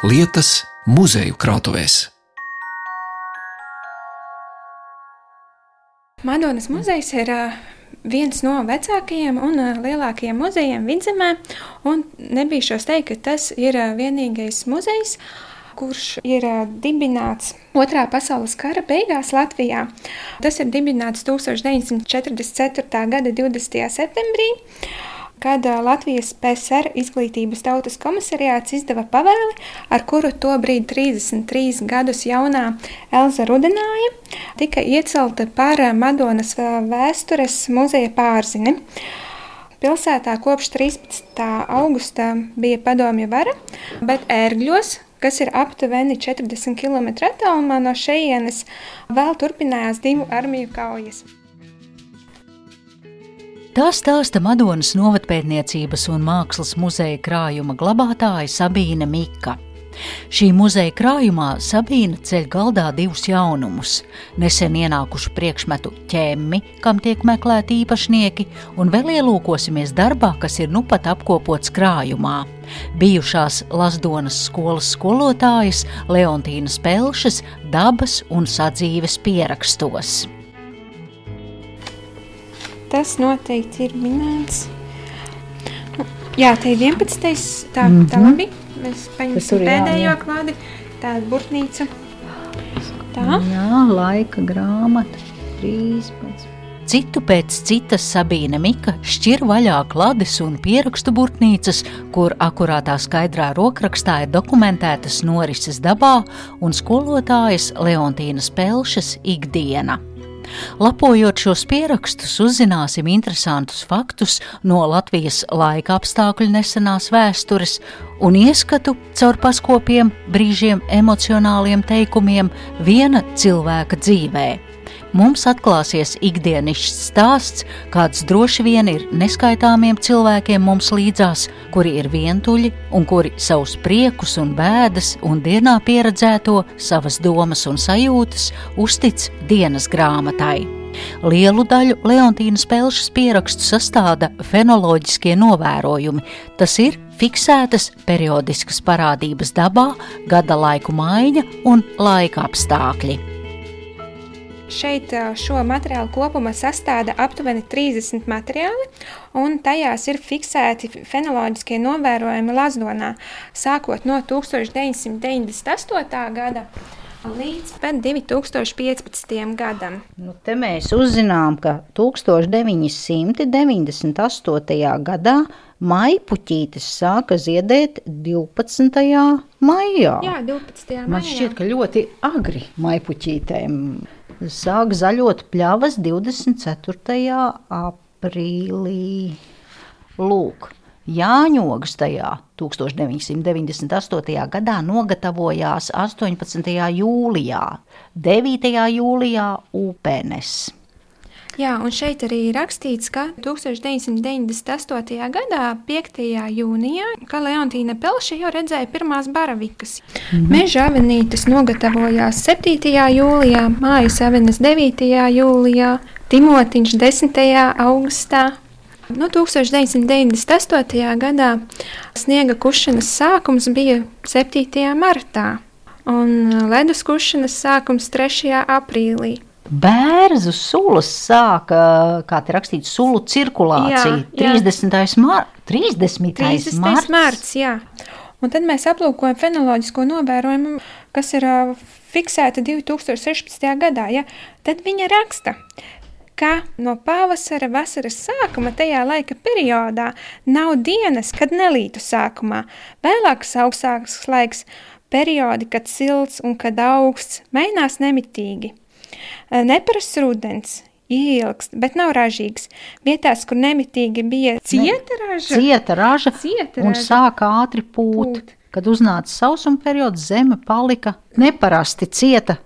lietas muzeju krātuvēs. Madonas muzejs ir viens no vecākajiem un lielākajiem muzejiem Vidzemē. Nebīšos teikt, ka tas ir vienīgais muzejs, kurš ir dibināts Otrā pasaules kara beigās Latvijā. Tas ir dibināts 1944. gada 20. septembrī kad Latvijas PSR izglītības tautas komisariāts izdeva pavēli, ar kuru tobrīd 33 gadus jaunā Elza Rudenāja tika iecelta par Madonas vēstures muzeja pārzini. Pilsētā kopš 13. augusta bija padomju vara, bet ērgļos, kas ir aptuveni 40 km attālumā no šejienes, vēl turpinājās divu armiju kaujas. Tā stāsta Madonas novatpētniecības un mākslas muzeja krājuma glabātāja Sabīne Mika. Šī muzeja krājumā Sabīna ceļ galdā divus jaunumus - nesen ienākušu priekšmetu ķemmi, kam tiek meklēti īpašnieki, un vēl ielūkosimies darbā, kas ir nu pat apkopots krājumā. Bijušās Lasdonas skolas skolotājas Leontīnas Pelšas dabas un sadzīves pierakstos. Tas noteikti ir minēts. Nu, jā, te ir 11. Tā, mm -hmm. tā labi. Mēs paņemsim pēdējo klādi. Tāda burtnīca. Tā. Jā, laika grāmata. 13. Citu pēc citas Sabīne Mika šķir vaļā klades un pierakstu burtnīcas, kur akurātā skaidrā rokrakstā ir dokumentētas norises dabā un skolotājas Leontīnas Pelšas ikdiena. Lapojot šos pierakstus, uzzināsim interesantus faktus no Latvijas laika apstākļu nesenās vēstures un ieskatu caur paskopiem, brīžiem emocionāliem teikumiem viena cilvēka dzīvēm mums atklāsies ikdienišķs stāsts, kāds droši vien ir neskaitāmiem cilvēkiem mums līdzās, kuri ir vientuļi un kuri savus priekus un bēdas un dienā pieredzēto, savas domas un sajūtas uztic dienas grāmatai. Lielu daļu Leontīnas Pelšas pierakstu sastāda fenoloģiskie novērojumi, tas ir fiksētas periodiskas parādības dabā, gada laiku maiņa un laika apstākļi. Šeit šo materiālu kopumā sastāda aptuveni 30 materiāli, un tajās ir fiksēti fenoloģiskie novērojumi Lazdonā, sākot no 1998. gada līdz pat 2015. gadam. Nu, te mēs uzzinām, ka 1998. gadā maipuķītes sāka ziedēt 12. maijā. Jā, 12. maijā. Man šķiet, ka ļoti agri maipuķītēm sāk zaļot pļavas 24. aprīlī. Lūk, Jāņogas tajā 1998. gadā nogatavojās 18. jūlijā, 9. jūlijā Upēnes. Jā, un šeit arī rakstīts, ka 1998. gadā, 5. jūnijā, ka Leontīna Pelša jau redzēja pirmās baravikas. Mhm. Meža avenītes nogatavojās 7. jūlijā, mājas avenes 9. jūlijā, Timotiņš 10. augustā. No 1998. gadā sniega kušanas sākums bija 7. martā, un ledus kušanas sākums 3. aprīlī. Bērzu sulas sāka, kā te rakstīts, sulu cirkulācija. Jā, jā. 30. Mār 30. 30. marts. marts jā. Un tad mēs aplūkojam fenoloģisko novērojumu, kas ir uh, fiksēta 2016. gadā. Ja? Tad viņa raksta, ka no pavasara vasaras sākuma tajā laika periodā nav dienas, kad nelītu sākumā. Vēlāks augstāks laiks, periodi, kad silts un kad augsts, mainās nemitīgi. Neparasts rudens, ilgst, bet nav ražīgs. Vietās, kur nemitīgi bija cieta raža, cieta raža, cieta raža un sāka ātri pūt. pūt. Kad uznāca sausuma periods, zeme palika neparasti cieta.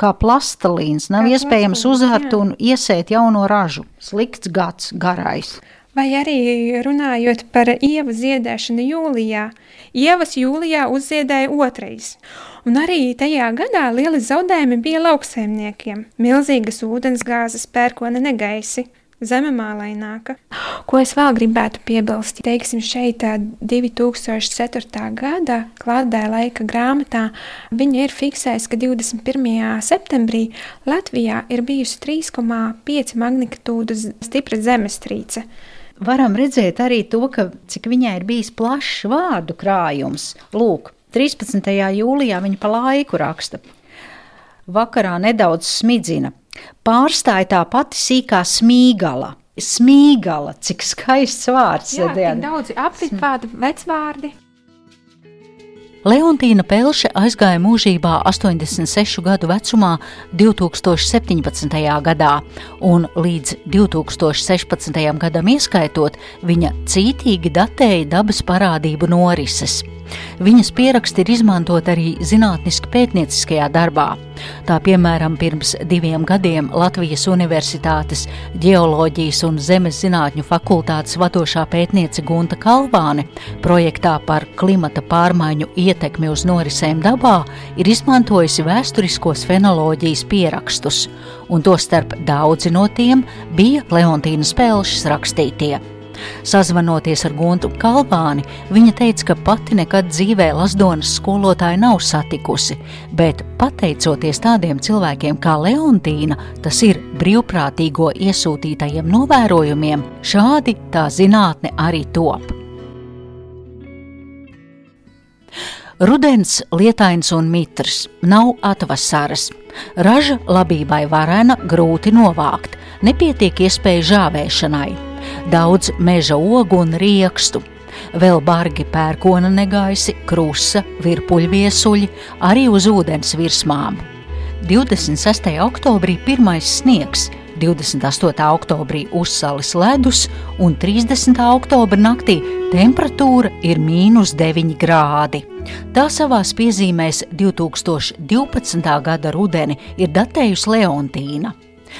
Kā plastelīns, nav kā iespējams uzvērt un iesēt jauno ražu. Slikts gads, garais. Vai arī runājot par ievu ziedēšanu jūlijā, ievas jūlijā uzziedēja otrais. Un arī tajā gadā lieli zaudējumi bija lauksaimniekiem. Milzīgas ūdensgāzes, pērkona negaisi. zememālaināka. Ko es vēl gribētu piebilst? Teiksim, šeit 2004. gada klādē laika grāmatā viņa ir fiksējusi, ka 21. septembrī Latvijā ir bijusi 3,5 magnitūdas stipra zemestrīce varam redzēt arī to, ka cik viņai ir bijis plašs vārdu krājums. Lūk, 13. jūlijā viņa pa laiku raksta. Vakarā nedaudz smidzina. Pārstāja tā pati sīkā smīgala. Smīgala, cik skaists vārds. Jā, tik daudzi apvitvārdi, vecvārdi. Leontīna Pelše aizgāja mūžībā 86 gadu vecumā 2017. gadā, un līdz 2016. gadam ieskaitot, viņa cītīgi datēja dabas parādību norises. Viņas pieraksti ir izmantot arī zinātniski pētnieciskajā darbā. Tā piemēram, pirms diviem gadiem Latvijas Universitātes ģeoloģijas un zemes zinātņu fakultātes vadošā pētniece Gunta Kalvāne projektā par klimata pārmaiņu ietekmi uz norisēm dabā ir izmantojusi vēsturiskos fenoloģijas pierakstus, un tostarp daudzi no tiem bija Leontīnas Pelšas rakstītie. Sazvanoties ar Guntu Kalvāni, viņa teica, ka pati nekad dzīvē Lasdonas skolotāju nav satikusi, bet pateicoties tādiem cilvēkiem kā Leontīna, tas ir brīvprātīgo iesūtītajiem novērojumiem, šādi tā zinātne arī top. Rudens lietains un mitrs, nav atvasaras. Raža labībai varena, grūti novākt, nepietiek iespēja žāvēšanai daudz meža ogu un riekstu. Vēl bargi pērkona negaisi, krusta, virpuļviesuļi, arī uz ūdens virsmām. 26. oktobrī pirmais sniegs, 28. oktobrī uzsalis ledus un 30. oktobra naktī temperatūra ir mīnus 9 grādi. Tā savās piezīmēs 2012. gada rudeni ir datējusi Leontīna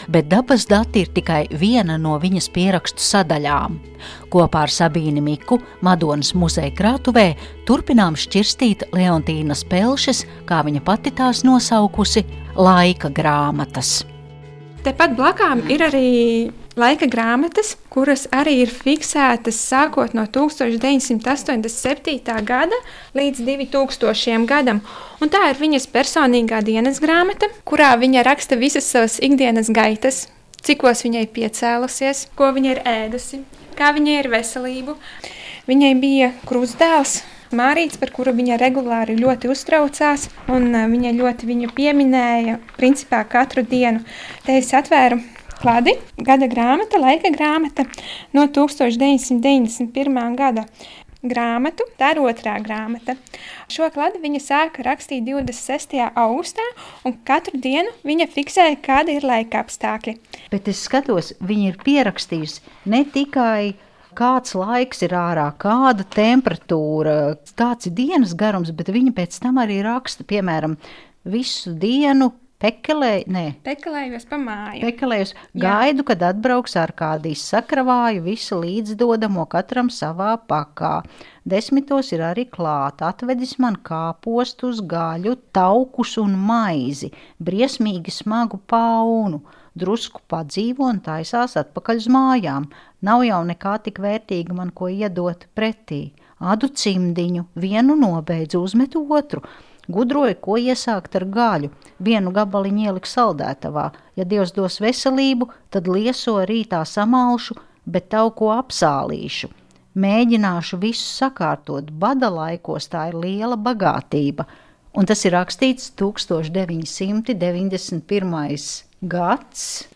bet dabas dati ir tikai viena no viņas pierakstu sadaļām. Kopā ar Sabīni Miku Madonas muzeja krātuvē turpinām šķirstīt Leontīnas pelšas, kā viņa pati tās nosaukusi, laika grāmatas. Tepat blakām ir arī laika grāmatas, kuras arī ir fiksētas sākot no 1987. gada līdz 2000. gadam. Un tā ir viņas personīgā dienas grāmata, kurā viņa raksta visas savas ikdienas gaitas, cikos viņai piecēlusies, ko viņa ir ēdusi, kā viņai ir veselība. Viņai bija krustdēls, Mārīts, par kuru viņa regulāri ļoti uztraucās, un viņa ļoti viņu pieminēja, principā katru dienu. Te es atvēru kladi, gada grāmata, laika grāmata no 1991. gada grāmatu, tā ir otrā grāmata. Šo kladi viņa sāka rakstīt 26. augustā, un katru dienu viņa fiksēja, kāda ir laika apstākļi. Bet es skatos, viņa ir pierakstījusi ne tikai kāds laiks ir ārā, kāda temperatūra, kāds ir dienas garums, bet viņa pēc tam arī raksta, piemēram, visu dienu Pekelēju, nē, pekelējos pa māju. Pekelējos, gaidu, kad atbrauks ar kādu izsakravāju, visu līdzdodamo katram savā pakā. Desmitos ir arī klāt, atvedis man kāpostus, gaļu, taukus un maizi, briesmīgi smagu paunu, drusku padzīvo un taisās atpakaļ uz mājām. Nav jau nekā tik vērtīga man ko iedot pretī. Adu cimdiņu, vienu nobeidzu, uzmetu otru Gudroja, ko iesākt ar gaļu. Vienu gabaliņu ieliku saldētavā. Ja Dievs dos veselību, tad lieso rītā samalšu, bet tev ko apsālīšu. Mēģināšu visu sakārtot. Bada laikos tā ir liela bagātība. Un tas ir rakstīts 1991. gads.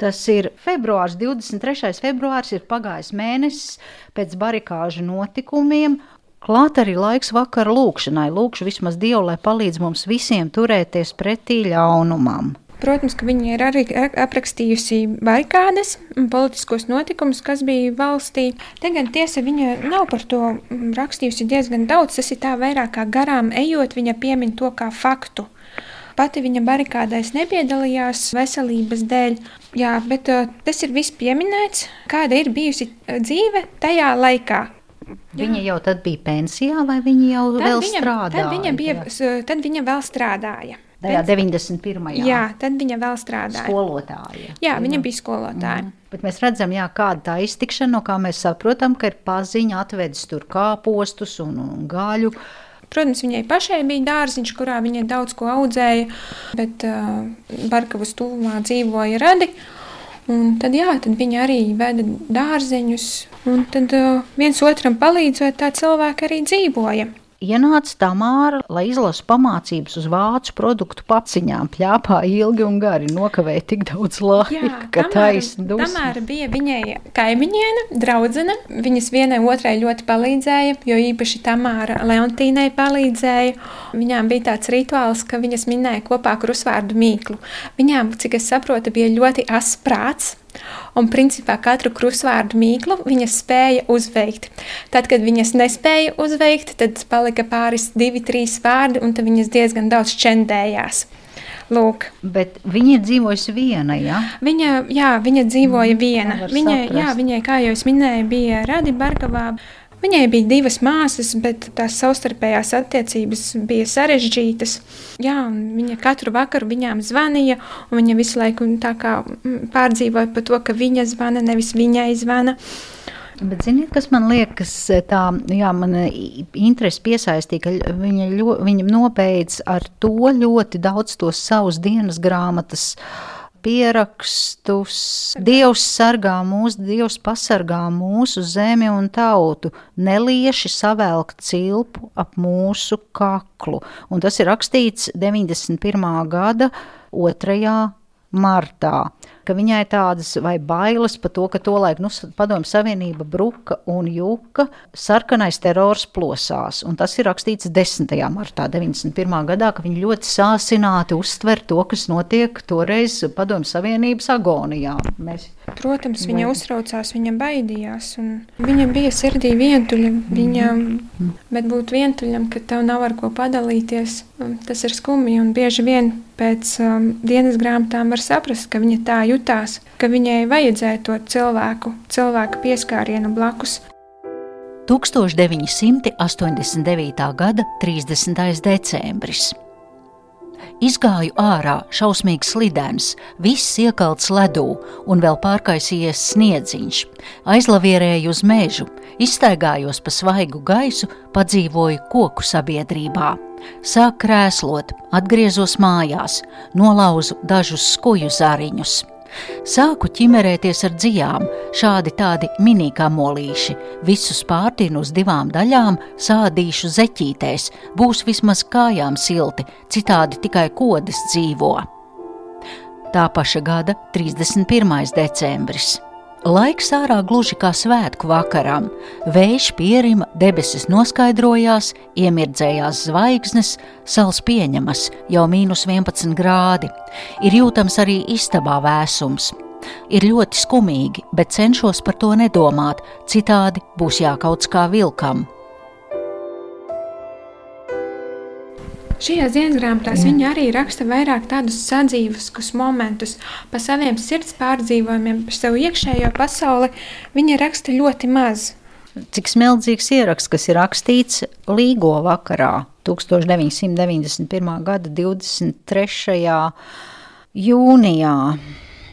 Tas ir februārs, 23. februārs, ir pagājis mēnesis pēc barikāžu notikumiem, Klāt arī laiks vakara lūkšanai. Lūkšu vismaz Dievu, lai palīdz mums visiem turēties pretī ļaunumam. Protams, ka viņa ir arī aprakstījusi barikādes un politiskos notikumus, kas bija valstī. Te gan tiesa viņa nav par to rakstījusi diezgan daudz. Tas ir tā vairāk kā garām ejot, viņa piemin to kā faktu. Pati viņa barikādēs nepiedalījās veselības dēļ, jā, bet uh, tas ir viss pieminēts, kāda ir bijusi dzīve tajā laikā, Viņa jau tad bija pensijā, vai viņa jau tad vēl viņa, strādāja? Tad viņa, bija, tad viņa vēl strādāja. Tajā 91. Jā, tad viņa vēl strādāja. Skolotāja. Jā, viņa bija skolotāja. Mm. Bet mēs redzam, jā, kāda tā iztikšana, no kā mēs saprotam, ka ir paziņa atvedis tur kāpostus un, un gaļu. Protams, viņai pašai bija dārziņš, kurā viņa daudz ko audzēja, bet uh, Barkavas tuvumā dzīvoja radi. Un tad, jā, tad viņi arī veda dārzeņus, un tad uh, viens otram palīdzot, tā cilvēki arī dzīvoja ienāca Tamāra, lai izlasu pamācības uz vācu produktu paciņām, pļāpā ilgi un gari, nokavēja tik daudz laika, Jā, ka taisni dusmas. Tamāra bija viņai kaimiņiene, draudzene, viņas vienai otrai ļoti palīdzēja, jo īpaši Tamāra Leontīnai palīdzēja. Viņām bija tāds rituāls, ka viņas minēja kopā krusvārdu mīklu. Viņām, cik es saprotu, bija ļoti asprāts, Un principā katru krusvārdu mīklu viņa spēja uzveikt. Tad, kad viņas nespēja uzveikt, tad palika pāris, divi, trīs vārdi, un viņas diezgan daudz čendējās. Lūk. Bet viņa dzīvoja viena. Ja? Viņa, jā, viņa dzīvoja mm, viena. Viņa, jā, viņai, kā jau es minēju, bija Radi Barkavā. Viņai bija divas māsas, bet tās savstarpējās attiecības bija sarežģītas. Jā, viņa katru vakaru viņām zvanīja, un viņa visu laiku mm, pārdzīvoja par to, ka viņa zvana, nevis viņai zvana. Bet, ziniet, kas man liekas, tā jā, man interesi piesaistīja, ka viņa, ļo, viņa nobeidz ar to ļoti daudz tos savus dienas grāmatas uh, pierakstus. Dievs sargā mūs, Dievs pasargā mūsu zemi un tautu, nelieši savelk cilpu ap mūsu kaklu. Un tas ir rakstīts 91. gada 2. martā ka viņai tādas vai bailes par to, ka tolaik nu, padomju savienība bruka un juka, sarkanais terors plosās. Un tas ir rakstīts 10. martā 91. gadā, ka viņi ļoti sāsināti uztver to, kas notiek toreiz padomju savienības agonijā. Mēs Protams, viņa Vai... uztraucās, viņa baidījās. Viņa bija sirdī vientuļa. Viņa, mm. Bet būt vientuļam, ka tev nav ar ko padalīties, tas ir skumji. Un bieži vien pēc um, dienas grāmatām var saprast, ka viņa tā jutās, ka viņai vajadzēja to cilvēku, cilvēku pieskārienu blakus. 1989. gada 30. decembris. Izgāju ārā, šausmīgs slidens, viss iekalts ledū un vēl pārkaisījies sniedziņš. Aizlavierēju uz mežu, izstaigājos pa svaigu gaisu, padzīvoju koku sabiedrībā. Sāk krēslot, atgriezos mājās, nolauzu dažus skuju zariņus. Sāku ķimerēties ar dzijām, šādi tādi mini-kamolīši. Visus pārtinu uz divām daļām, sādīšu zeķītēs, būs vismaz kājām silti, citādi tikai kodas dzīvo. Tā paša gada 31. decembris. Laiks ārā gluži kā svētku vakaram. Vējš pierima, debesis noskaidrojās, iemirdzējās zvaigznes, sals pieņemas, jau mīnus 11 grādi. Ir jūtams arī istabā vēsums. Ir ļoti skumīgi, bet cenšos par to nedomāt, citādi būs jākauts kā vilkam. Šajās dienas grāmatās viņa arī raksta vairāk tādus sadzīveskus momentus par saviem sirds pārdzīvojumiem, par savu iekšējo pasauli. Viņa raksta ļoti maz. Cik smeldzīgs ieraksts, kas ir rakstīts Līgo vakarā 1991. gada 23. jūnijā.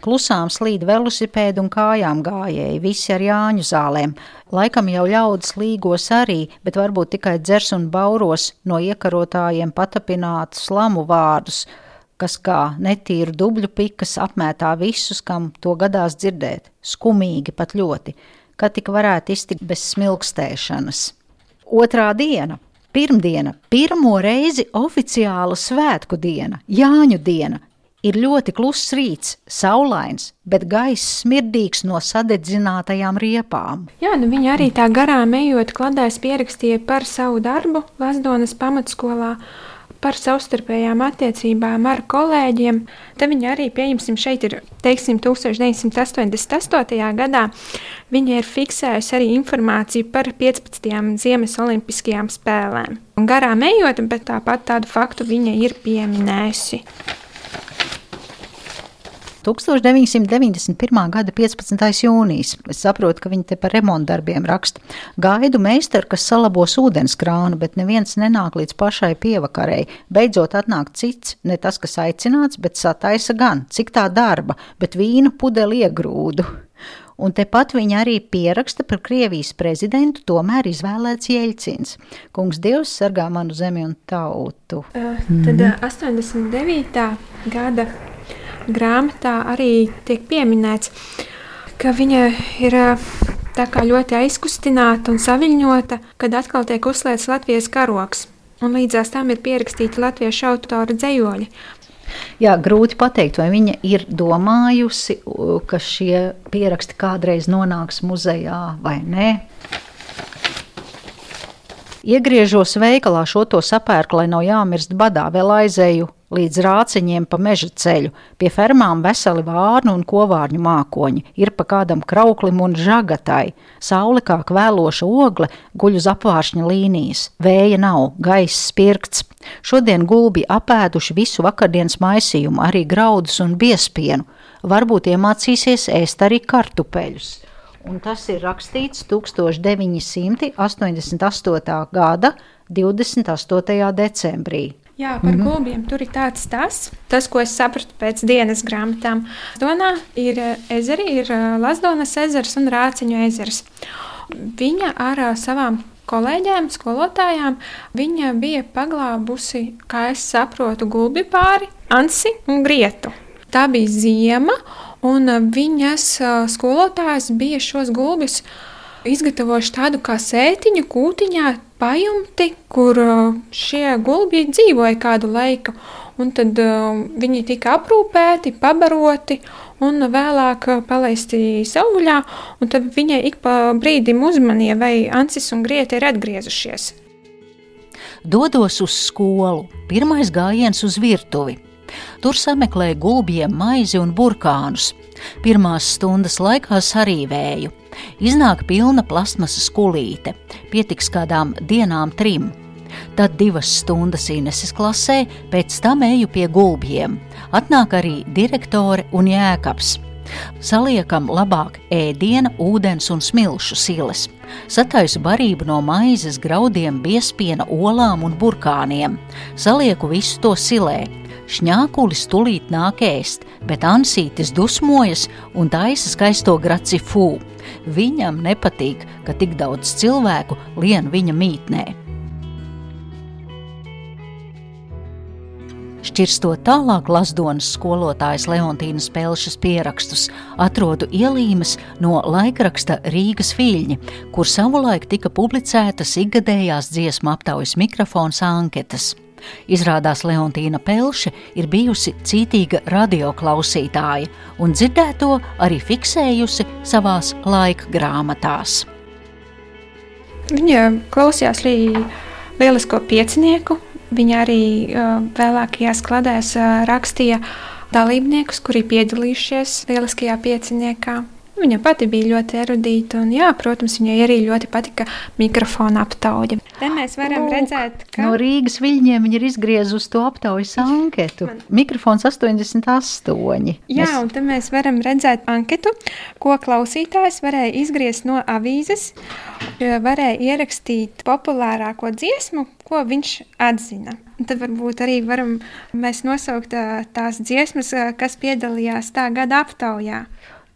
Klusām slīd velosipēdi un kājām gājēji, visi ar Jāņu zālēm. Laikam jau ļaudis līgos arī, bet varbūt tikai dzers un bauros no iekarotājiem patapinātu slamu vārdus, kas kā netīru dubļu pikas apmētā visus, kam to gadās dzirdēt, skumīgi pat ļoti, ka tik varētu iztikt bez smilkstēšanas. Otrā diena. Pirmdiena, pirmo reizi oficiāla svētku diena, Jāņu diena, Ir ļoti kluss rīts, saulains, bet gaiss smirdīgs no sadedzinātajām riepām. Jā, nu viņa arī tā garām ejot, kladēs pierakstīja par savu darbu Lazdonas pamatskolā, par savstarpējām attiecībām ar kolēģiem. Te viņa arī, pieņemsim, šeit ir, teiksim, 1988. gadā, viņa ir fiksējusi arī informāciju par 15. Ziemas olimpiskajām spēlēm. Un garām ejot, bet tāpat tādu faktu viņa ir pieminējusi. 1991. gada 15. jūnijas. Es saprotu, ka viņi te par remontdarbiem raksta. Gaidu meistaru, kas salabos ūdenskrānu, bet neviens nenāk līdz pašai pievakarei. Beidzot atnāk cits, ne tas, kas aicināts, bet sataisa gan, cik tā darba, bet vīnu pudeli iegrūdu un tepat viņa arī pieraksta par Krievijas prezidentu, tomēr izvēlēts Jeļcins. Kungs Dievs sargā manu zemi un tautu. Uh, tad uh, 89. gada grāmatā arī tiek pieminēts, ka viņa ir tā kā ļoti aizkustināta un saviņota, kad atkal tiek uzslēgts Latvijas karoks. Un līdzās tam ir pierakstīti latviešu autora dzējoļi. Jā, grūti pateikt, vai viņa ir domājusi, ka šie pieraksti kādreiz nonāks muzejā vai nē. Iegriežos veikalā, šo to sapērku, lai nav jāmirst badā, vēl aizēju līdz rāciņiem pa meža ceļu, pie fermām veseli vārnu un kovārņu mākoņi, ir pa kādam krauklim un žagatai, saule kā kvēloša ogle guļ uz apvāršņa līnijas, vēja nav, gaiss spirkts. Šodien gulbi apēduši visu vakardienas maisījumu, arī graudus un biespienu, varbūt iemācīsies ēst arī kartupeļus. Un tas ir rakstīts 1988. gada 28. decembrī. Jā, par mm -hmm. gulbiem tur ir tāds tas, tas, ko es sapratu pēc dienas grāmatām. Donā ir eh, ezeri, ir eh, Lasdonas ezers un Rāciņu ezers. Viņa ar eh, savām kolēģiem, skolotājām, viņa bija paglābusi, kā es saprotu, gulbi pāri, ansi un grietu. Tā bija ziema, un viņas skolotājs bija šos gulbjus izgatavojuši tādu kā sētiņu kūtiņā, pajumti, kur uh, šie gulbi dzīvoja kādu laiku. Un tad uh, viņi tika aprūpēti, pabaroti un vēlāk uh, palaisti sauļā. Tad viņai ik pa brīdim uzmanīja, vai Ancis un Grieta ir atgriezušies. Dodos uz skolu, pirmais gājiens uz virtuvi. Tur sameklēju gulbiem maizi un burkānus. Pirmās stundas laikā sarīvēju. Iznāk pilna plasmasas kulīte, pietiks kādām dienām trim. Tad divas stundas Ineses klasē, pēc tam eju pie gulbjiem. Atnāk arī direktore un jēkabs. Saliekam labāk ēdiena, ūdens un smilšu siles. Sataisu barību no maizes, graudiem, biespiena, olām un burkāniem. Salieku visu to silē. Šņākulis tulīt nāk ēst, bet Ansītis dusmojas un taisa skaisto graci fū. Viņam nepatīk, ka tik daudz cilvēku lien viņa mītnē. Šķirstot tālāk Lasdonas skolotājas Leontīnas Pelšas pierakstus, atrodu ielīmes no laikraksta Rīgas Viļņi, kur savulaik tika publicētas ikgadējās dziesmu aptaujas mikrofons anketas. Izrādās Leontīna Pelše ir bijusi cītīga radioklausītāja un dzirdēto arī fiksējusi savās laika grāmatās. Viņa klausījās arī lielisko piecinieku. Viņa arī vēlākajās kladēs rakstīja dalībniekus, kuri piedalījušies lieliskajā pieciniekā. Viņa pati bija ļoti erudīta, un, jā, protams, viņai arī ļoti patika mikrofona aptauja. Te mēs varam Lūk, redzēt, ka no Rīgas viļņiem viņa ir izgriezusi to aptaujas anketu. Man... Mikrofons 88. Jā, mēs... un te mēs varam redzēt anketu, ko klausītājs varēja izgriezt no avīzes, varēja ierakstīt populārāko dziesmu, ko viņš atzina. Un tad varbūt arī varam mēs nosaukt tās dziesmas, kas piedalījās tā gada aptaujā.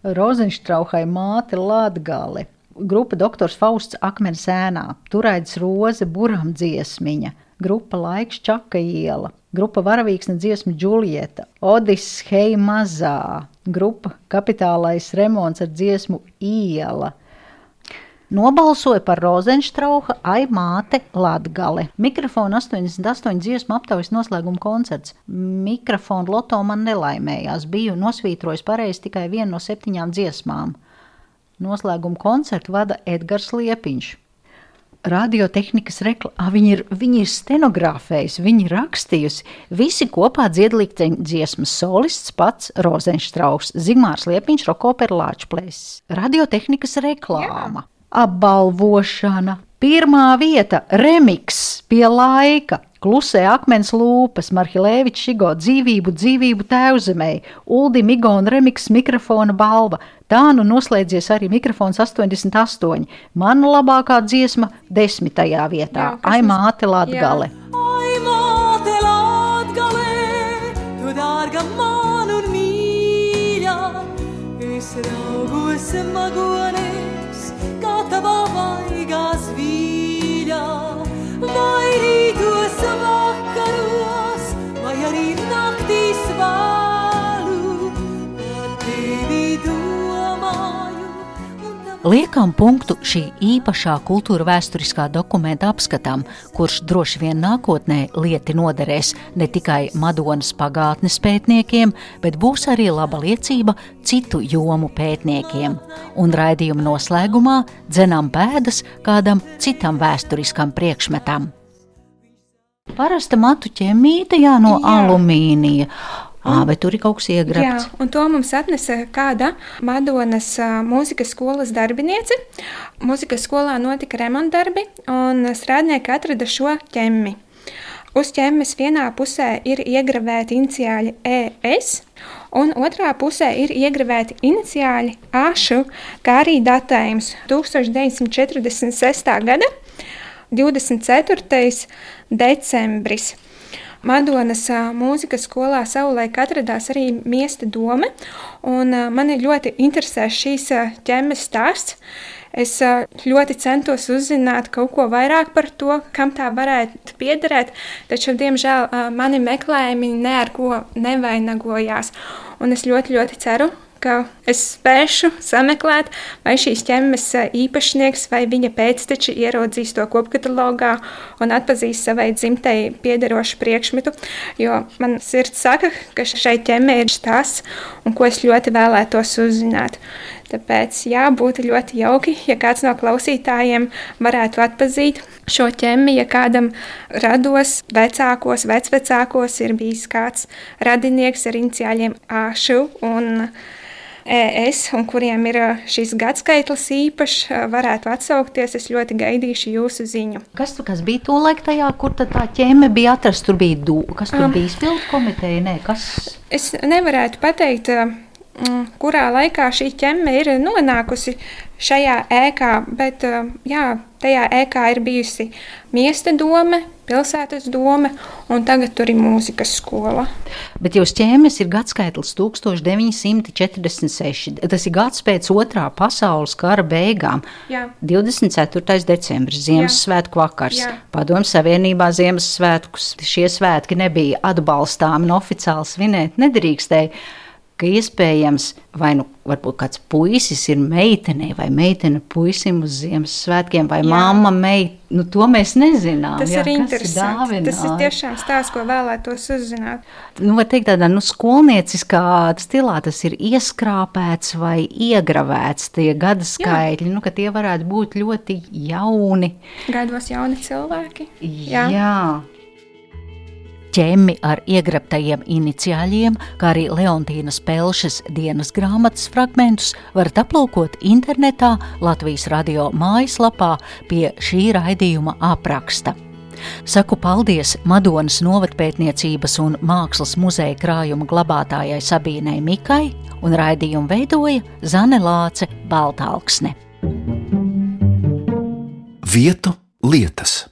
Rozenštrauhai māte Latgale, grupa Doktors Fausts Akmens ēnā, Turaids Roze Buram dziesmiņa, grupa Laiks Čaka iela, grupa Varavīksne dziesma Džulieta, Odis Hei mazā, grupa Kapitālais remonts ar dziesmu Iela, Nobalsoja par Rozenštrauha Aimāte Latgale. Mikrofona 88 dziesmu aptaujas noslēguma koncerts. Mikrofona loto man nelaimējās. Biju nosvītrojis pareizi tikai vienu no septiņām dziesmām. Noslēguma koncertu vada Edgars Liepiņš. Radiotehnikas reklāmā viņi ir, viņi ir stenogrāfējusi, viņi ir rakstījusi. Visi kopā dziedlīgteņa dziesmas solists pats Rozenštrauks, Zigmārs Liepiņš, Rokopera Lāčplēsis. Radiotehnikas reklāma. Jā apbalvošana. Pirmā vieta - remix pie laika. Klusē akmens lūpas, Marhilēvičs Šigo dzīvību, dzīvību tēvzemē, Uldi Migona remiks mikrofona balva. Tā nu noslēdzies arī mikrofons 88. Mana labākā dziesma desmitajā vietā - Ai māte Latgale. Ai māte Latgale, tu dārga man un mīļa, es raugos magonēs, tava vai gasvilha, vai. Liekam punktu šī īpašā kultūra vēsturiskā dokumenta apskatam, kurš droši vien nākotnē lieti noderēs ne tikai Madonas pagātnes pētniekiem, bet būs arī laba liecība citu jomu pētniekiem. Un raidījuma noslēgumā dzenam pēdas kādam citam vēsturiskam priekšmetam. Parasta matu ķemīte jā, no jā. alumīnija. À, bet tur ir kaut kas iegrabts. Jā, un to mums atnesa kāda Madonas mūzikas skolas darbiniece. Mūzikas skolā notika remontdarbi, un strādnieki atrada šo ķemmi. Uz ķemmes vienā pusē ir iegravēti iniciāļi ES, un otrā pusē ir iegravēti iniciāļi AŠU, kā arī datējums 1946. gada 24. decembris. Madonas mūzikas skolā savulaik atradās arī miesta doma, un mani ļoti interesē šīs ķemmes stāsts. Es ļoti centos uzzināt kaut ko vairāk par to, kam tā varētu piederēt, taču, diemžēl, mani meklējumi ne ar ko nevainagojās. Un es ļoti, ļoti ceru, ka es spēšu sameklēt, vai šīs ķemmes eh, īpašnieks vai viņa pēcteči ieraudzīs to kopkatalogā un atpazīs savai dzimtei piederošu priekšmetu. Jo man sirds saka, ka šai ķemmē ir stāsts, un ko es ļoti vēlētos uzzināt. Tāpēc jā, būtu ļoti jauki, ja kāds no klausītājiem varētu atpazīt šo ķemmi, ja kādam rados vecākos, vecvecākos ir bijis kāds radinieks ar iniciāļiem Āšu un ES, un kuriem ir šis gadskaitlis īpašs, varētu atsaukties. Es ļoti gaidīšu jūsu ziņu. Kas, kas bija to laiku tajā, kur tā ķēme bija atrasta? Tur bija dūka, kas tur um, bija izpildu komiteja? Nē, kas? Es nevarētu pateikt. Kurā laikā šī ķemme ir nonākusi šajā ēkā, bet jā, tajā ēkā ir bijusi miesta doma, pilsētas doma, un tagad tur ir mūzikas skola. Bet jūs ķēmes ir gadskaitlis 1946. Tas ir gads pēc otrā pasaules kara beigām. Jā. 24. decembris, Ziemassvētku vakars. Padomu Savienībā Ziemassvētkus šie svētki nebija atbalstāmi un oficiāli svinēt nedrīkstēja ka iespējams vai nu varbūt kāds puisis ir meitenei vai meitene puisim uz Ziemassvētkiem vai jā. mamma meit. Nu, to mēs nezinām. Tas jā, ir interesanti. Ir tas ir tiešām stāsts, ko vēlētos uzzināt. Nu, var teikt tādā, nu, skolnieciskā stilā tas ir ieskrāpēts vai iegravēts tie gada skaitļi, jā. nu, ka tie varētu būt ļoti jauni. Gados jauni cilvēki. Jā. jā ķemmi ar iegrabtajiem iniciāļiem, kā arī Leontīnas Pelšas dienas grāmatas fragmentus varat aplūkot internetā Latvijas radio mājaslapā pie šī raidījuma apraksta. Saku paldies Madonas novatpētniecības un mākslas muzeja krājuma glabātājai Sabīnai Mikai un raidījumu veidoja Zane Lāce Baltāksne. Vietu lietas.